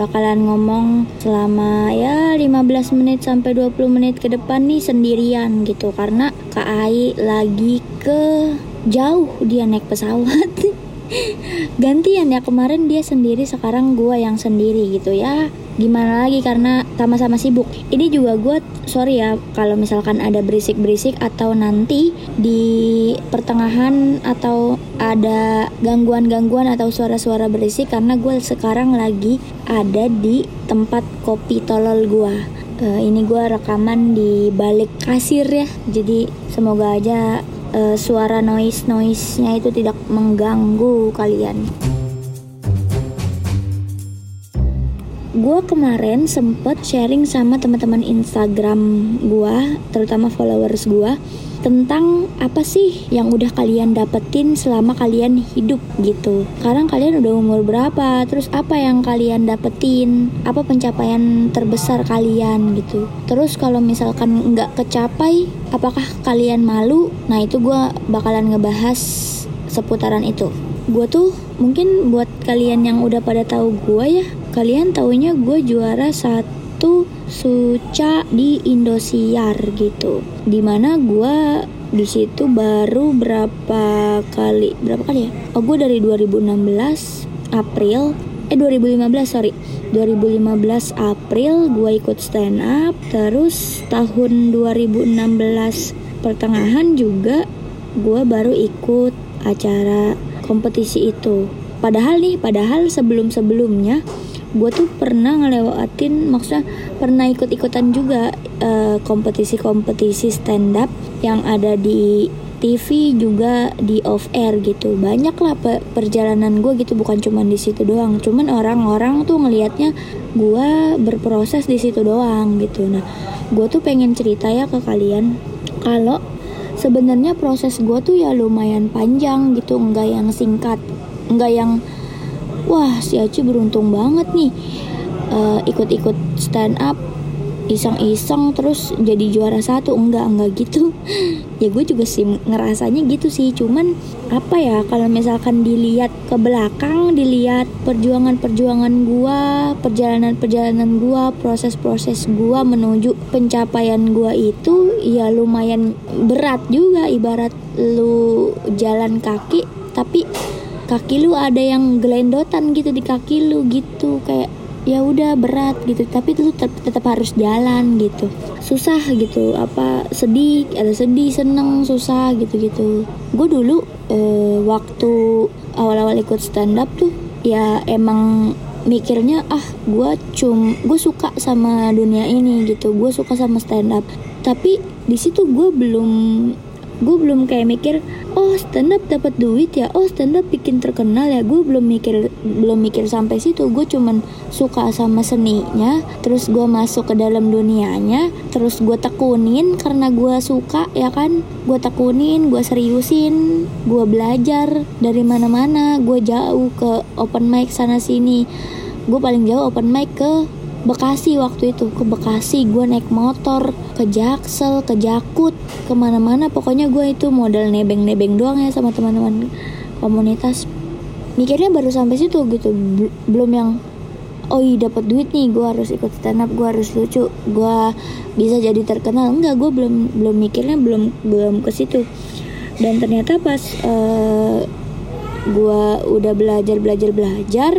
bakalan ngomong selama ya 15 menit sampai 20 menit ke depan nih sendirian gitu. Karena Kak Ai lagi ke jauh dia naik pesawat. Gantian ya kemarin dia sendiri sekarang gua yang sendiri gitu ya gimana lagi karena sama-sama sibuk ini juga gue sorry ya kalau misalkan ada berisik-berisik atau nanti di pertengahan atau ada gangguan-gangguan atau suara-suara berisik karena gue sekarang lagi ada di tempat kopi tolol gue uh, ini gue rekaman di balik kasir ya jadi semoga aja uh, suara noise noise nya itu tidak mengganggu kalian. Gue kemarin sempet sharing sama teman-teman Instagram gue, terutama followers gue, tentang apa sih yang udah kalian dapetin selama kalian hidup gitu. Sekarang kalian udah umur berapa? Terus apa yang kalian dapetin? Apa pencapaian terbesar kalian gitu? Terus kalau misalkan nggak kecapai, apakah kalian malu? Nah itu gue bakalan ngebahas seputaran itu. Gue tuh mungkin buat kalian yang udah pada tahu gue ya, kalian taunya gue juara satu Suca di Indosiar gitu. Di mana gue di situ baru berapa kali berapa kali ya? Oh gue dari 2016 April eh 2015 sorry 2015 April gue ikut stand up terus tahun 2016 pertengahan juga gue baru ikut acara kompetisi itu padahal nih padahal sebelum sebelumnya gue tuh pernah ngelewatin maksudnya pernah ikut-ikutan juga uh, kompetisi-kompetisi stand up yang ada di TV juga di off air gitu. Banyak lah pe perjalanan gue gitu bukan cuma di situ doang. Cuman orang-orang tuh ngelihatnya gue berproses di situ doang gitu. Nah gue tuh pengen cerita ya ke kalian. Kalau sebenarnya proses gue tuh ya lumayan panjang gitu enggak yang singkat enggak yang wah si Aci beruntung banget nih. Uh, ikut-ikut stand up iseng-iseng terus jadi juara satu. Enggak enggak gitu. Ya gue juga sih ngerasanya gitu sih. Cuman apa ya kalau misalkan dilihat ke belakang dilihat perjuangan-perjuangan gue perjalanan-perjalanan gue proses-proses gue menuju pencapaian gue itu ya lumayan berat juga. Ibarat lu jalan kaki tapi kaki lu ada yang gelendotan gitu di kaki lu gitu kayak ya udah berat gitu. Tapi lu tetap, tetap harus jalan gitu. Susah gitu apa sedih ada sedih seneng susah gitu gitu. Gue dulu eh, waktu awal-awal ikut stand up tuh ya emang mikirnya ah gue cum gue suka sama dunia ini gitu gue suka sama stand up tapi di situ gue belum gue belum kayak mikir oh stand up dapat duit ya? Oh stand up bikin terkenal ya? Gue belum mikir belum mikir sampai situ. Gue cuman suka sama seninya terus gue masuk ke dalam dunianya terus gue tekunin karena gue suka ya kan? Gue tekunin gue seriusin gue belajar dari mana-mana. Gue jauh ke open mic sana sini. Gue paling jauh open mic ke Bekasi waktu itu. Ke Bekasi gue naik motor ke Jaksel ke Jakut ke mana-mana. Pokoknya gue itu modal nebeng-nebeng doang ya sama teman-teman komunitas. Mikirnya baru sampai situ gitu. Belum yang oh iya dapat duit nih gue harus ikut stand up gue harus lucu gue bisa jadi terkenal. Enggak gue belum belum mikirnya belum belum ke situ. Dan ternyata pas uh, eh, gue udah belajar belajar belajar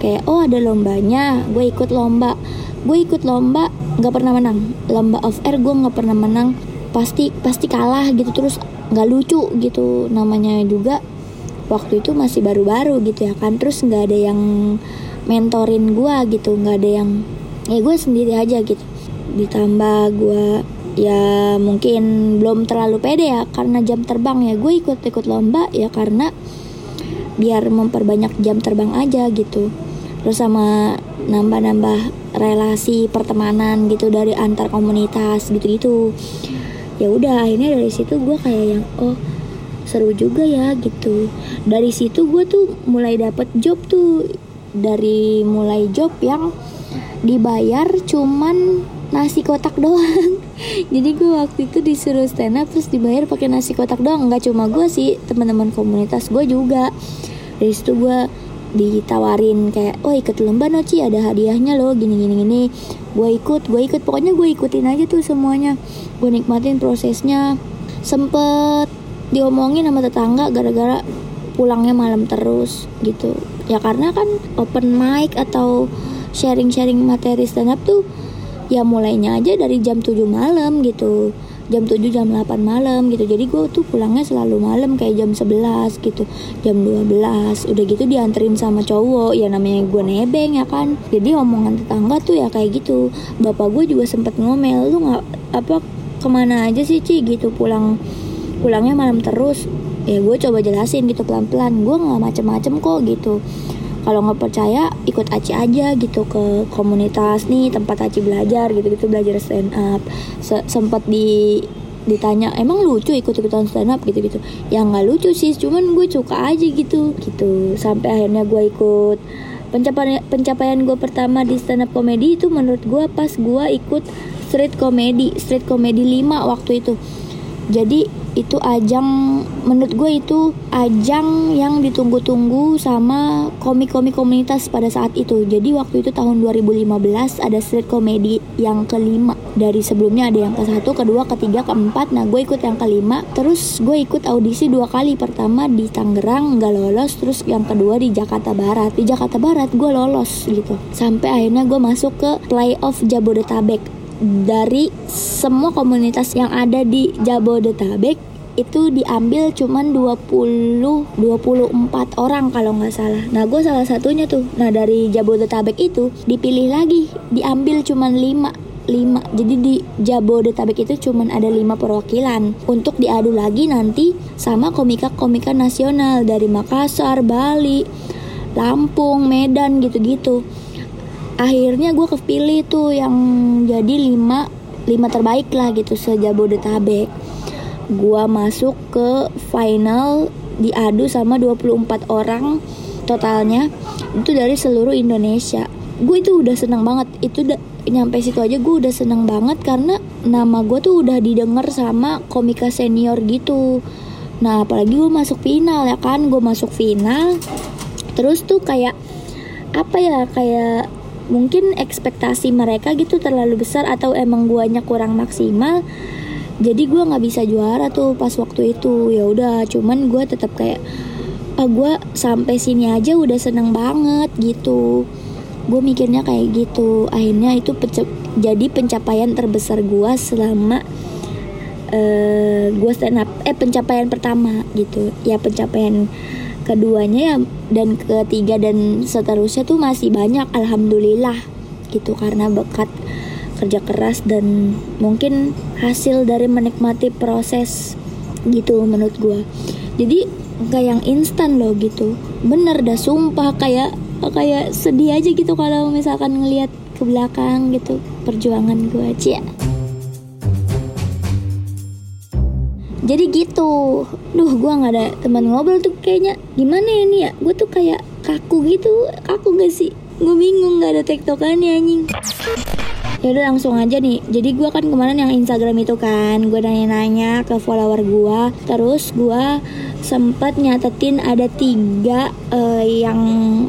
kayak oh ada lombanya gue ikut lomba. Gue ikut lomba nggak pernah menang. Lomba of air gue nggak pernah menang. Pasti pasti kalah gitu. Terus nggak lucu gitu namanya juga. Waktu itu masih baru-baru gitu ya kan. Terus nggak ada yang mentorin gue gitu. Nggak ada yang ya gue sendiri aja gitu. Ditambah gue ya mungkin belum terlalu pede ya karena jam terbang ya. Gue ikut-ikut lomba ya karena biar memperbanyak jam terbang aja gitu. Terus sama nambah-nambah relasi pertemanan gitu dari antar komunitas gitu-gitu. Ya udah akhirnya dari situ gue kayak yang oh seru juga ya gitu. Dari situ gue tuh mulai dapet job tuh. Dari mulai job yang dibayar cuman nasi kotak doang. Jadi gue waktu itu disuruh stand up terus dibayar pakai nasi kotak doang. Nggak cuma gue sih teman-teman komunitas gue juga. Dari situ gue ditawarin kayak oh ikut lomba no Ci ada hadiahnya loh gini gini gini. Gue ikut gue ikut pokoknya gue ikutin aja tuh semuanya. Gue nikmatin prosesnya. Sempet diomongin sama tetangga gara-gara pulangnya malam terus gitu. Ya karena kan open mic atau sharing-sharing materi stand up tuh ya mulainya aja dari jam 7 malam gitu jam 7 jam 8 malam gitu. Jadi gue tuh pulangnya selalu malam kayak jam 11 gitu. Jam 12 udah gitu dianterin sama cowok ya namanya gue nebeng ya kan. Jadi omongan tetangga tuh ya kayak gitu. Bapak gue juga sempet ngomel lu nggak apa ke mana aja sih Ci? Gitu pulang pulangnya malam terus. Ya gue coba jelasin gitu pelan-pelan. Gue nggak macem-macem kok gitu kalau nggak percaya ikut Aci aja gitu ke komunitas nih tempat Aci belajar gitu gitu belajar stand up Se sempet di ditanya emang lucu ikut ikutan stand up gitu gitu ya nggak lucu sih cuman gue suka aja gitu gitu. Sampai akhirnya gue ikut. Pencapaian pencapaian gue pertama di stand up comedy itu menurut gue pas gue ikut street comedy street comedy 5 waktu itu jadi itu ajang menurut gue itu ajang yang ditunggu-tunggu sama komik-komik komunitas pada saat itu. Jadi waktu itu tahun 2015 ada street comedy yang kelima. Dari sebelumnya ada yang ke satu kedua ketiga keempat. Nah gue ikut yang kelima. Terus gue ikut audisi dua kali. Pertama di Tangerang nggak lolos. Terus yang kedua di Jakarta Barat. Di Jakarta Barat gue lolos gitu. Sampai akhirnya gue masuk ke playoff Jabodetabek dari semua komunitas yang ada di Jabodetabek itu diambil cuman 20 24 orang kalau nggak salah. Nah, gue salah satunya tuh. Nah, dari Jabodetabek itu dipilih lagi, diambil cuman 5 5 jadi di Jabodetabek itu cuman ada 5 perwakilan untuk diadu lagi nanti sama komika-komika nasional dari Makassar, Bali, Lampung, Medan gitu-gitu akhirnya gue kepilih tuh yang jadi lima lima terbaik lah gitu sejabodetabek. Gue masuk ke final diadu sama 24 orang totalnya. Itu dari seluruh Indonesia. Gue itu udah seneng banget. Itu udah nyampe situ aja gue udah seneng banget karena nama gue tuh udah didengar sama komika senior gitu. Nah apalagi gue masuk final ya kan. Gue masuk final terus tuh kayak apa ya kayak mungkin ekspektasi mereka gitu terlalu besar atau emang guanya kurang maksimal jadi gue nggak bisa juara tuh pas waktu itu. Ya udah cuman gue tetap kayak ah gue sampai sini aja udah seneng banget gitu. Gue mikirnya kayak gitu. Akhirnya itu jadi pencapaian terbesar gue selama uh, gue stand up eh pencapaian pertama gitu. Ya pencapaian keduanya ya dan ketiga dan seterusnya tuh masih banyak alhamdulillah gitu. Karena bekat kerja keras dan mungkin hasil dari menikmati proses gitu menurut gue jadi kayak yang instan loh gitu. Bener dah sumpah kayak kayak sedih aja gitu kalau misalkan ngelihat ke belakang gitu perjuangan gue aja jadi gitu. Duh gue nggak ada teman ngobrol tuh kayaknya. Gimana ya nih ya? Gue tuh kayak kaku gitu. Kaku gak sih? Gue bingung nggak ada tektokannya anjing. Ya udah langsung aja nih. Jadi gue kan kemarin yang Instagram itu kan gue nanya-nanya ke follower gue terus gue sempat nyatetin ada tiga uh, yang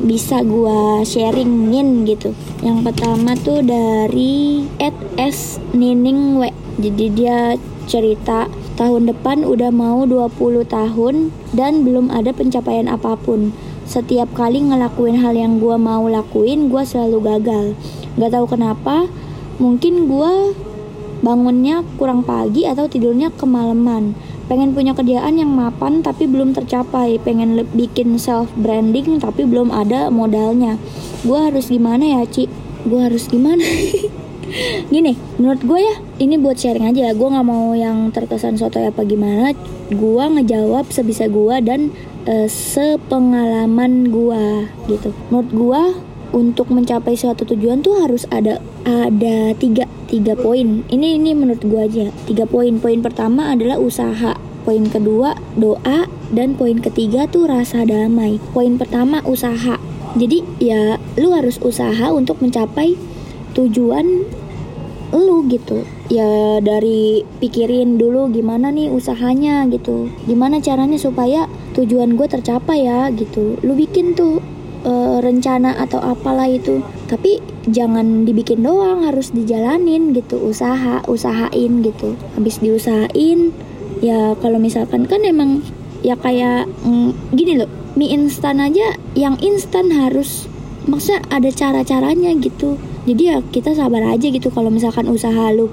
bisa gue sharingin gitu. Yang pertama tuh dari S Nining W. Jadi dia cerita tahun depan udah mau 20 tahun dan belum ada pencapaian apa pun. Setiap kali ngelakuin hal yang gue mau lakuin, gue selalu gagal. Gak tahu kenapa, mungkin gue bangunnya kurang pagi atau tidurnya kemalaman. Pengen punya kerjaan yang mapan tapi belum tercapai. Pengen bikin self branding tapi belum ada modalnya. Gue harus gimana ya, Ci? Gue harus gimana? gini menurut gue ya ini buat sharing aja. Gue nggak mau yang terkesan soto apa gimana. Gue ngejawab sebisa gue dan uh, sepengalaman gue gitu. Menurut gue untuk mencapai suatu tujuan tuh harus ada ada tiga tiga poin. Ini ini menurut gue aja. Tiga poin. Poin pertama adalah usaha. Poin kedua doa. Dan poin ketiga tuh rasa damai. Poin pertama usaha. Jadi ya lu harus usaha untuk mencapai tujuan lu gitu. Ya dari pikirin dulu gimana nih usahanya gitu. Gimana caranya supaya tujuan gue tercapai ya gitu. Lu bikin tuh uh, rencana atau apalah itu. Tapi jangan dibikin doang harus dijalanin gitu. Usaha usahain gitu. Habis diusahain ya kalau misalkan kan emang ya kayak mm, gini loh mie instan aja yang instan harus maksudnya ada cara-caranya gitu jadi ya kita sabar aja gitu kalau misalkan usaha lu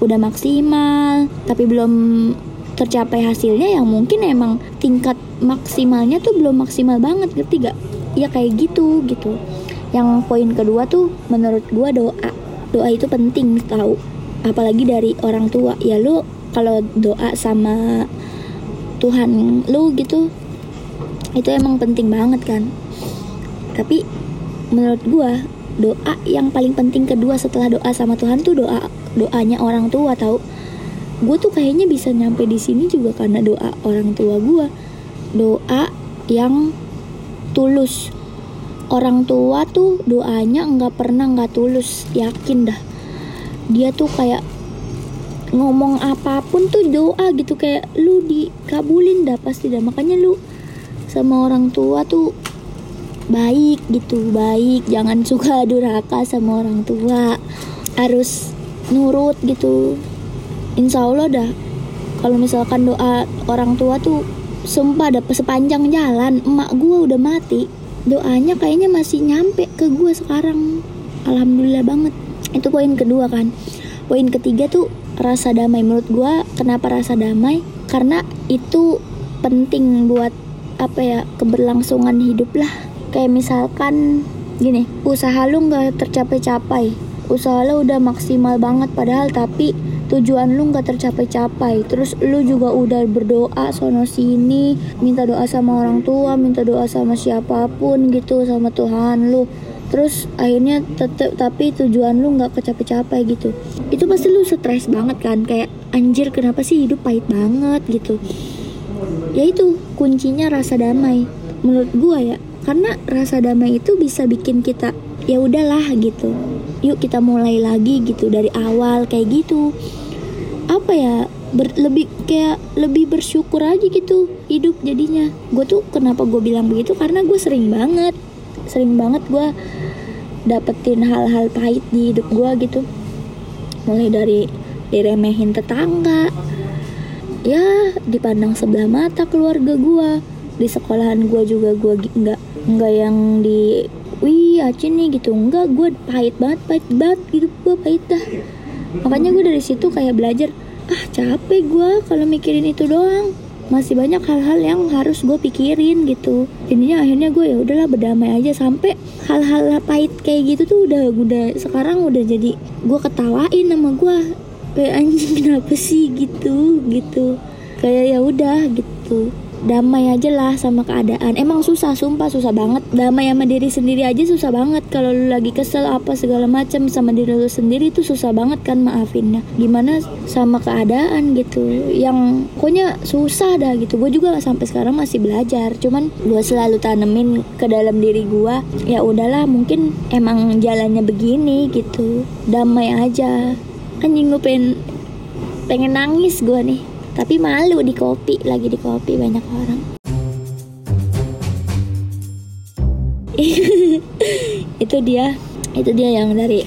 udah maksimal tapi belum tercapai hasilnya yang mungkin emang tingkat maksimalnya tuh belum maksimal banget ngerti gak ya kayak gitu gitu. Yang poin kedua tuh menurut gua doa. Doa itu penting tahu. Apalagi dari orang tua. Ya lu kalau doa sama Tuhan lu gitu itu emang penting banget kan. Tapi menurut gua doa yang paling penting kedua setelah doa sama Tuhan tuh doa doanya orang tua tahu gue tuh kayaknya bisa nyampe di sini juga karena doa orang tua gue doa yang tulus. Orang tua tuh doanya nggak pernah nggak tulus yakin dah. Dia tuh kayak ngomong apa pun tuh doa gitu kayak lu dikabulin dah pasti dah. Makanya lu sama orang tua tuh baik gitu baik. Jangan suka durhaka sama orang tua. Harus nurut gitu. Insya Allah dah. Kalau misalkan doa orang tua tuh sumpah ada sepanjang jalan emak gue udah mati doanya kayaknya masih nyampe ke gue sekarang. Alhamdulillah banget. Itu poin kedua kan. Poin ketiga tuh rasa damai. Menurut gue kenapa rasa damai? Karena itu penting buat apa ya keberlangsungan hidup lah kayak misalkan gini usaha lu nggak tercapai-capai. Usaha lu udah maksimal banget padahal tapi tujuan lu nggak tercapai-capai. Terus lu juga udah berdoa sono sini minta doa sama orang tua minta doa sama siapa pun gitu sama Tuhan lu. Terus akhirnya tetep tapi tujuan lu nggak kecapai-capai gitu. Itu pasti lu stres banget kan kayak anjir kenapa sih hidup pahit banget? gitu. Ya itu kuncinya rasa damai. Menurut gua ya karena rasa damai itu bisa bikin kita ya udahlah gitu. Yuk kita mulai lagi gitu dari awal kayak gitu. Apa ya ber, lebih kayak lebih bersyukur aja gitu hidup jadinya. Gue tuh kenapa gue bilang begitu? Karena gue sering banget sering banget gue dapetin hal-hal pahit di hidup gue gitu. Mulai dari diremehin tetangga ya dipandang sebelah mata keluarga gue di sekolahan gue juga gue nggak nggak yang di wih acin nih gitu. Enggak gue pahit banget pahit banget hidup gue pahit dah. Makanya gue dari situ kayak belajar ah capek gue kalau mikirin itu doang. Masih banyak hal-hal yang harus gue pikirin gitu. Jadinya akhirnya gue ya udahlah berdamai aja. Sampai hal-hal pahit kayak gitu tuh udah udah sekarang udah jadi gue ketawain sama gue kayak anjing kenapa sih? Gitu gitu. Kayak ya udah gitu damai aja lah sama keadaan. Emang susah sumpah susah banget. Damai sama diri sendiri aja susah banget. Kalau lu lagi kesel apa segala macam sama diri lu sendiri tuh susah banget kan maafinnya. Gimana sama keadaan gitu. Yang pokoknya susah dah gitu. Gue juga sampai sekarang masih belajar. Cuman gue selalu tanemin ke dalam diri gue ya udahlah mungkin emang jalannya begini gitu. Damai aja. Anjing gue pengen pengen nangis gue nih tapi malu di kopi lagi di kopi banyak orang. Itu dia itu dia yang dari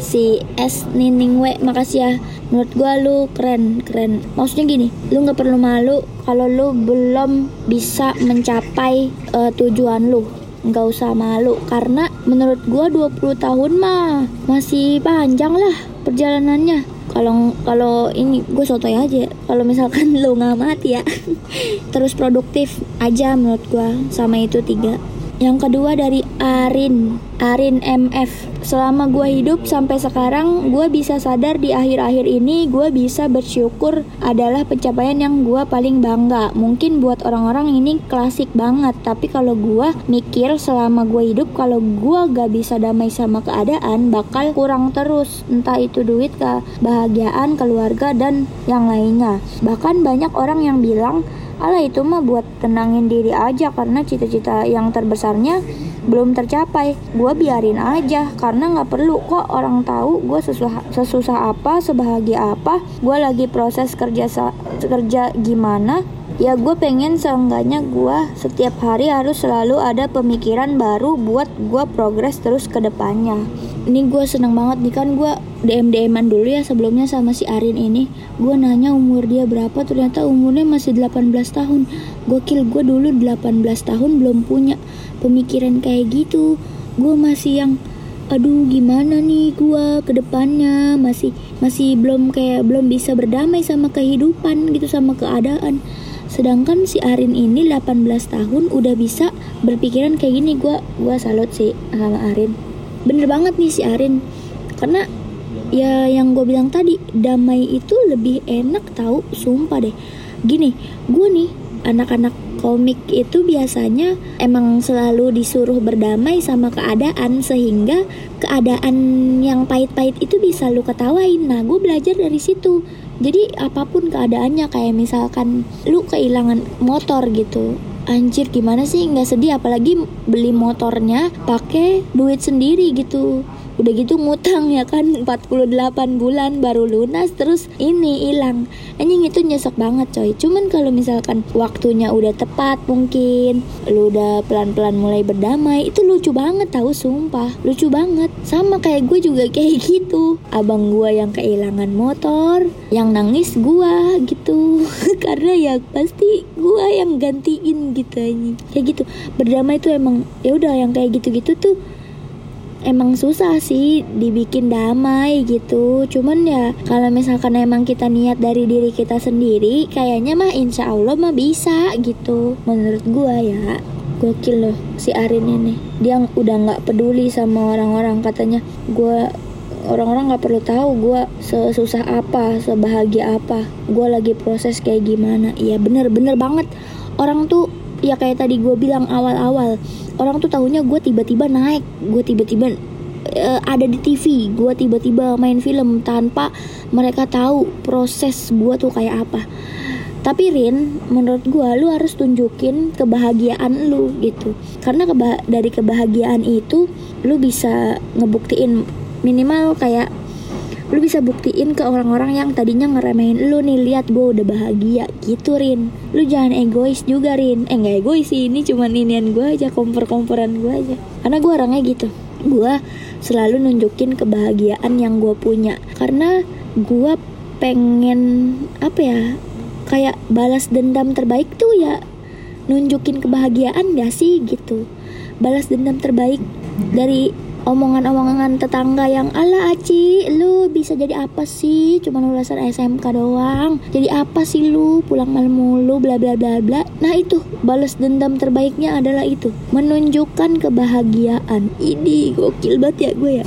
si S Nining W. Makasih ya menurut gua lu keren keren. Maksudnya gini lu nggak perlu malu kalau lu belum bisa mencapai uh, tujuan lu. Nggak usah malu karena menurut gua 20 tahun mah masih panjang lah perjalanannya kalau kalau ini gue sotoy aja. Kalau misalkan lo nggak mati ya terus produktif aja menurut gue sama itu tiga. Yang kedua dari Arin Arin MF Selama gue hidup sampai sekarang Gue bisa sadar di akhir-akhir ini Gue bisa bersyukur adalah pencapaian yang gue paling bangga. Mungkin buat orang-orang ini klasik banget Tapi kalau gue mikir selama gue hidup Kalau gue gak bisa damai sama keadaan Bakal kurang terus. Entah itu duit, kebahagiaan, keluarga, dan yang lainnya. Bahkan banyak orang yang bilang Alah itu mah buat tenangin diri aja karena cita-cita yang terbesarnya belum tercapai. Gue biarin aja karena nggak perlu kok orang tahu gue sesusah, sesusah apa, sebahagia apa. Gue lagi proses kerja kerja gimana ya gue pengen seenggaknya gue setiap hari harus selalu ada pemikiran baru buat gue progres terus ke depannya ini gue seneng banget nih kan gue DM DMan dulu ya sebelumnya sama si Arin ini. Gue nanya umur dia berapa ternyata umurnya masih 18 tahun. Gokil gue dulu 18 tahun belum punya pemikiran kayak gitu. Gue masih yang aduh gimana nih gua ke depannya? Masih masih belum kayak belum bisa berdamai sama kehidupan gitu sama keadaan. Sedangkan si Arin ini 18 tahun udah bisa berpikiran kayak gini. Gua gua salut sih sama Arin bener banget nih si Arin karena ya yang gue bilang tadi damai itu lebih enak tahu sumpah deh gini gue nih anak-anak komik itu biasanya emang selalu disuruh berdamai sama keadaan sehingga keadaan yang pahit-pahit itu bisa lu ketawain. Nah, gue belajar dari situ. Jadi apa pun keadaannya kayak misalkan lu kehilangan motor gitu. Anjir gimana sih? Nggak sedih apalagi beli motornya pakai duit sendiri gitu udah gitu ngutang ya kan 48 bulan baru lunas terus ini hilang. Anjing itu nyesek banget coy. Cuman kalau misalkan waktunya udah tepat mungkin lu udah pelan-pelan mulai berdamai itu lucu banget tahu sumpah. Lucu banget. Sama kayak gue juga kayak gitu. Abang gue yang kehilangan motor yang nangis gue gitu. Karena ya pasti gue yang gantiin gitu aja kayak gitu. Berdamai itu emang ya udah yang kayak gitu-gitu tuh emang susah sih dibikin damai gitu. Cuman ya kalau misalkan emang kita niat dari diri kita sendiri kayaknya mah insya Allah mah bisa gitu. Menurut gua ya. Gokil loh si Arin ini. Dia udah nggak peduli sama orang-orang. Katanya gua orang-orang nggak perlu tahu gue sesusah apa sebahagia apa. Gue lagi proses kayak gimana. Iya bener-bener banget. Orang tuh ya kayak tadi gue bilang awal-awal orang tuh tahunya gue tiba-tiba naik gue tiba-tiba uh, ada di TV gue tiba-tiba main film tanpa mereka tahu proses gue tuh kayak apa tapi Rin, menurut gue lu harus tunjukin kebahagiaan lu gitu. Karena keba dari kebahagiaan itu lu bisa ngebuktiin minimal kayak lu bisa buktiin ke orang-orang yang tadinya ngeremehin lu nih lihat gue udah bahagia. Gitu Rin. Lu jangan egois juga Rin. Eh nggak egois sih ini cuman inian gue aja kompor-komporan gue aja. Karena gue orangnya gitu. Gue selalu nunjukin kebahagiaan yang gue punya. Karena gue pengen apa ya kayak balas dendam terbaik tuh ya nunjukin kebahagiaan gak sih gitu. Balas dendam terbaik dari omongan-omongan tetangga yang ala Aci lu bisa jadi apa sih? Cuma lulusan SMK doang. Jadi apa sih lu? Pulang malam mulu bla bla bla bla. Nah itu balas dendam terbaiknya adalah itu. Menunjukkan kebahagiaan. Ini gokil banget ya gue ya.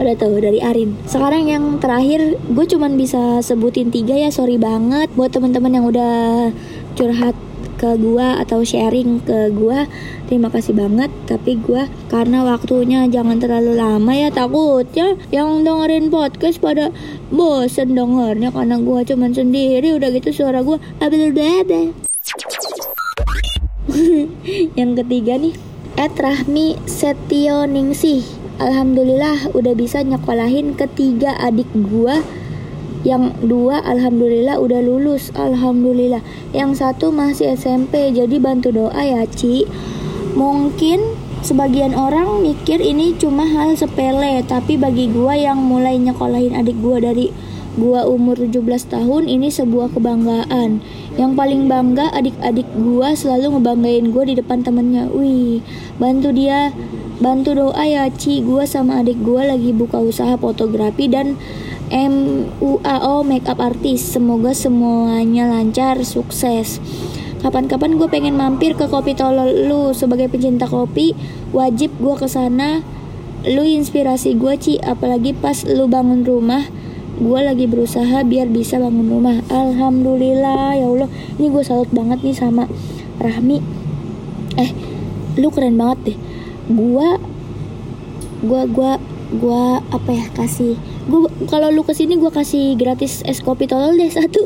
Udah tahu dari Arin. Sekarang yang terakhir gue cuman bisa sebutin tiga ya sorry banget buat teman-teman yang udah curhat ke gua atau sharing ke gua terima kasih banget. Tapi gua karena waktunya jangan terlalu lama ya takutnya yang dengerin podcast pada bosen dengernya karena gua cuman sendiri. Udah gitu suara gua abil bebe yang ketiga nih Ed Rahmi Setioningsi Alhamdulillah udah bisa nyekolahin ketiga adik gua yang dua alhamdulillah udah lulus. Alhamdulillah. Yang satu masih SMP jadi bantu doa ya Ci. Mungkin sebagian orang mikir ini cuma hal sepele tapi bagi gua yang mulai nyekolahin adik gua dari gua umur 17 tahun ini sebuah kebanggaan. Yang paling bangga adik-adik gua selalu ngebanggain gua di depan temennya. Wih bantu dia. Bantu doa ya Ci. Gua sama adik gua lagi buka usaha fotografi dan MUAO Makeup Artist. Semoga semuanya lancar, sukses. Kapan-kapan gue pengen mampir ke kopi tolol lu sebagai pecinta kopi, wajib gue ke sana. Lu inspirasi gue Ci, apalagi pas lu bangun rumah. Gue lagi berusaha biar bisa bangun rumah. Alhamdulillah ya Allah. Ini gue salut banget nih sama Rahmi. Eh, lu keren banget deh. Gue, gue, gue, gue apa ya kasih. Gue kalau lu ke sini gue kasih gratis es kopi tolol deh satu.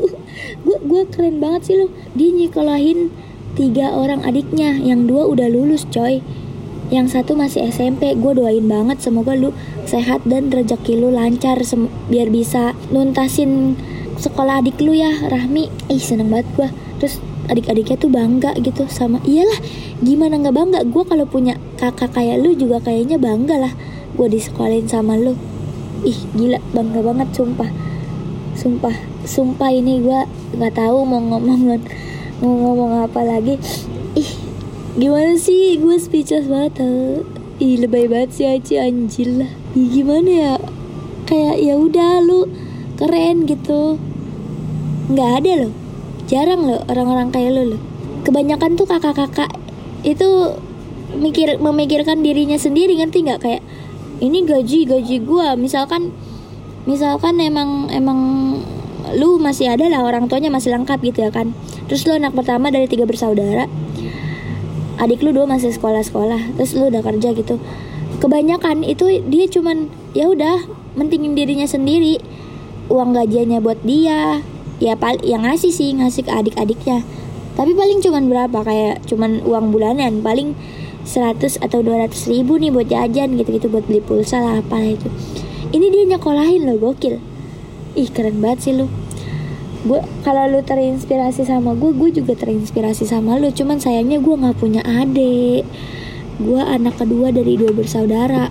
Gue gue keren banget sih lo dia nyekolahin tiga orang adiknya. Yang dua udah lulus coy. Yang satu masih SMP gue doain banget semoga lu sehat dan rezeki lu lancar biar bisa nuntasin sekolah adik lu ya Rahmi. Ih seneng banget gue terus adik-adiknya tuh bangga gitu sama iyalah gimana nggak bangga? Gue kalau punya kakak kayak lu juga kayaknya bangga lah gue disekolahin sama lu. Ih gila bangga banget sumpah. Sumpah sumpah ini gue nggak tahu mau ngomong mau ngomong apa lagi. Ih gimana sih? Gue speechless banget ih lebay banget sih Aci anjir lah. Ih gimana ya? Kayak ya udah lu keren gitu. Nggak ada loh. Jarang loh orang-orang kayak lu loh. Kebanyakan tuh kakak-kakak itu mikir memikirkan dirinya sendiri ngerti nggak? Kayak ini gaji gaji gua. Misalkan misalkan emang emang lu masih ada lah orang tuanya masih lengkap gitu ya kan. Terus lu anak pertama dari tiga bersaudara adik lu dua masih sekolah-sekolah terus lu udah kerja gitu. Kebanyakan itu dia cuman ya udah mentingin dirinya sendiri. Uang gajiannya buat dia ya pal yang ngasih sih ngasih ke adik-adiknya. Tapi paling cuman berapa? Kayak cuman uang bulanan. Paling 100 atau 200 ribu nih buat jajan gitu-gitu buat beli pulsa lah apa itu ini dia nyekolahin loh gokil. Ih keren banget sih lu. Gue kalau lu terinspirasi sama gue gue juga terinspirasi sama lu. Cuman sayangnya gue nggak punya adik. Gue anak kedua dari dua bersaudara.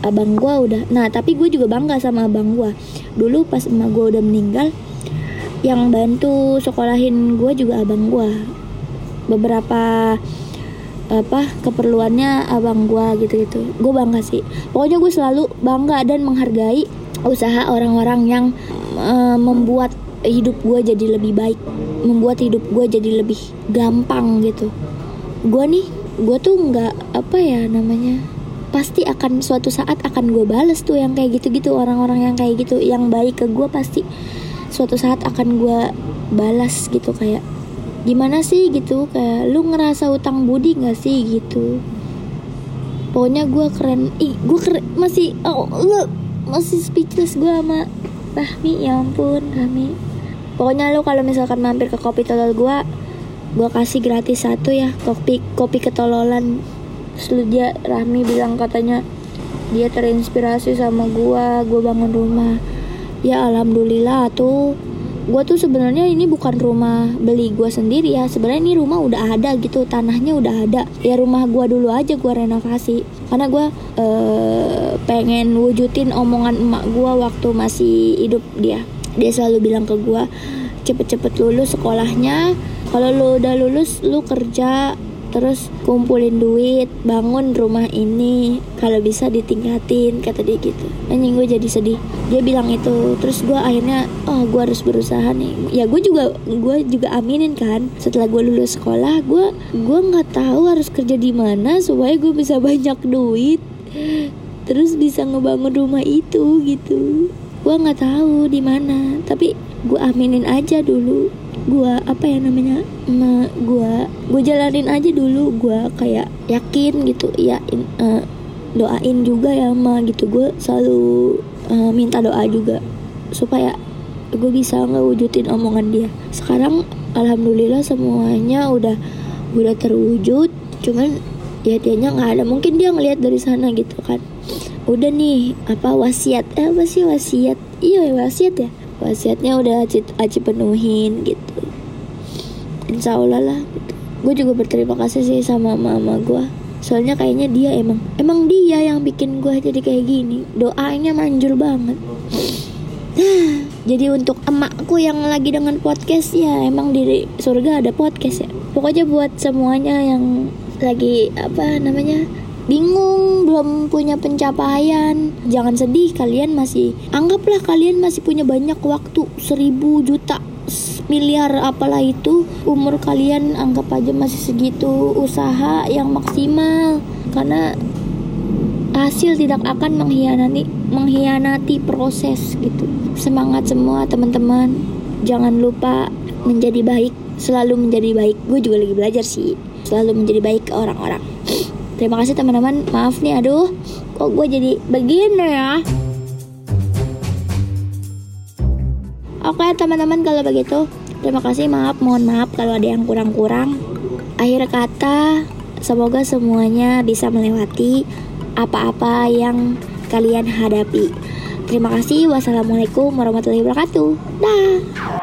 Abang gue udah nah tapi gue juga bangga sama abang gue dulu pas emak gue udah meninggal yang bantu sekolahin gue juga abang gue beberapa apa keperluannya abang gue gitu gitu gue bangga sih. Pokoknya gue selalu bangga dan menghargai usaha orang-orang yang uh, membuat hidup gue jadi lebih baik membuat hidup gue jadi lebih gampang gitu. Gue nih gue tuh nggak apa ya namanya pasti akan suatu saat akan gue bales tuh yang kayak gitu-gitu orang-orang yang kayak gitu yang baik ke gue pasti suatu saat akan gue balas gitu kayak gimana sih? gitu kayak lu ngerasa utang budi gak sih? gitu. Pokoknya gue keren ih gue keren masih oh lu masih speechless gue sama Rahmi ya ampun Rahmi. Pokoknya lu kalau misalkan mampir ke kopi tolol gue gue kasih gratis satu ya kopi kopi ketololan. Terus dia Rahmi bilang katanya dia terinspirasi sama gue gue bangun rumah. Ya alhamdulillah tuh gue tuh sebenarnya ini bukan rumah beli gue sendiri ya. Sebenarnya ini rumah udah ada gitu tanahnya udah ada. Ya rumah gue dulu aja gue renovasi. Karena gue uh, pengen wujudin omongan emak gue waktu masih hidup dia. Dia selalu bilang ke gue cepet-cepet lulus sekolahnya. Kalau lu udah lulus lu kerja terus kumpulin duit bangun rumah ini. Kalau bisa ditingkatin kata dia gitu. Anjing gue jadi sedih. Dia bilang itu. Terus gue akhirnya oh gue harus berusaha nih. Ya gue juga gue juga aminin kan. Setelah gue lulus sekolah gue gue nggak tahu harus kerja di mana supaya gue bisa banyak duit. Terus bisa ngebangun rumah itu gitu. Gue nggak tahu di mana. Tapi gue aminin aja dulu gua apa ya namanya ma gua gua jalanin aja dulu gua kayak yakin gitu ya uh, doain juga ya ma gitu. Gue selalu uh, minta doa juga supaya gue bisa ngewujudin omongan dia. Sekarang alhamdulillah semuanya udah udah terwujud cuman ya dianya nggak ada. Mungkin dia ngelihat dari sana gitu kan. Udah nih apa wasiat? Eh apa sih wasiat? Iya wasiat ya wasiatnya udah Aci, Aci penuhin gitu. Insya Allah lah gitu. gue juga berterima kasih sih sama mama gue soalnya kayaknya dia emang emang dia yang bikin gue jadi kayak gini. Doanya manjur banget. Jadi untuk emakku yang lagi dengan podcast ya emang di surga ada podcast ya. Pokoknya buat semuanya yang lagi apa namanya bingung belum punya pencapaian. Jangan sedih kalian masih anggaplah kalian masih punya banyak waktu seribu juta miliar apalah itu. Umur kalian anggap aja masih segitu usaha yang maksimal. Karena hasil tidak akan mengkhianati mengkhianati proses gitu. Semangat semua teman-teman. Jangan lupa menjadi baik selalu menjadi baik. Gue juga lagi belajar sih selalu menjadi baik ke orang-orang Terima kasih teman-teman. Maaf nih, aduh, kok gue jadi begini ya. Oke teman-teman kalau begitu Terima kasih maaf mohon maaf kalau ada yang kurang-kurang Akhir kata Semoga semuanya bisa melewati Apa-apa yang kalian hadapi Terima kasih. Wassalamualaikum warahmatullahi wabarakatuh. Dah.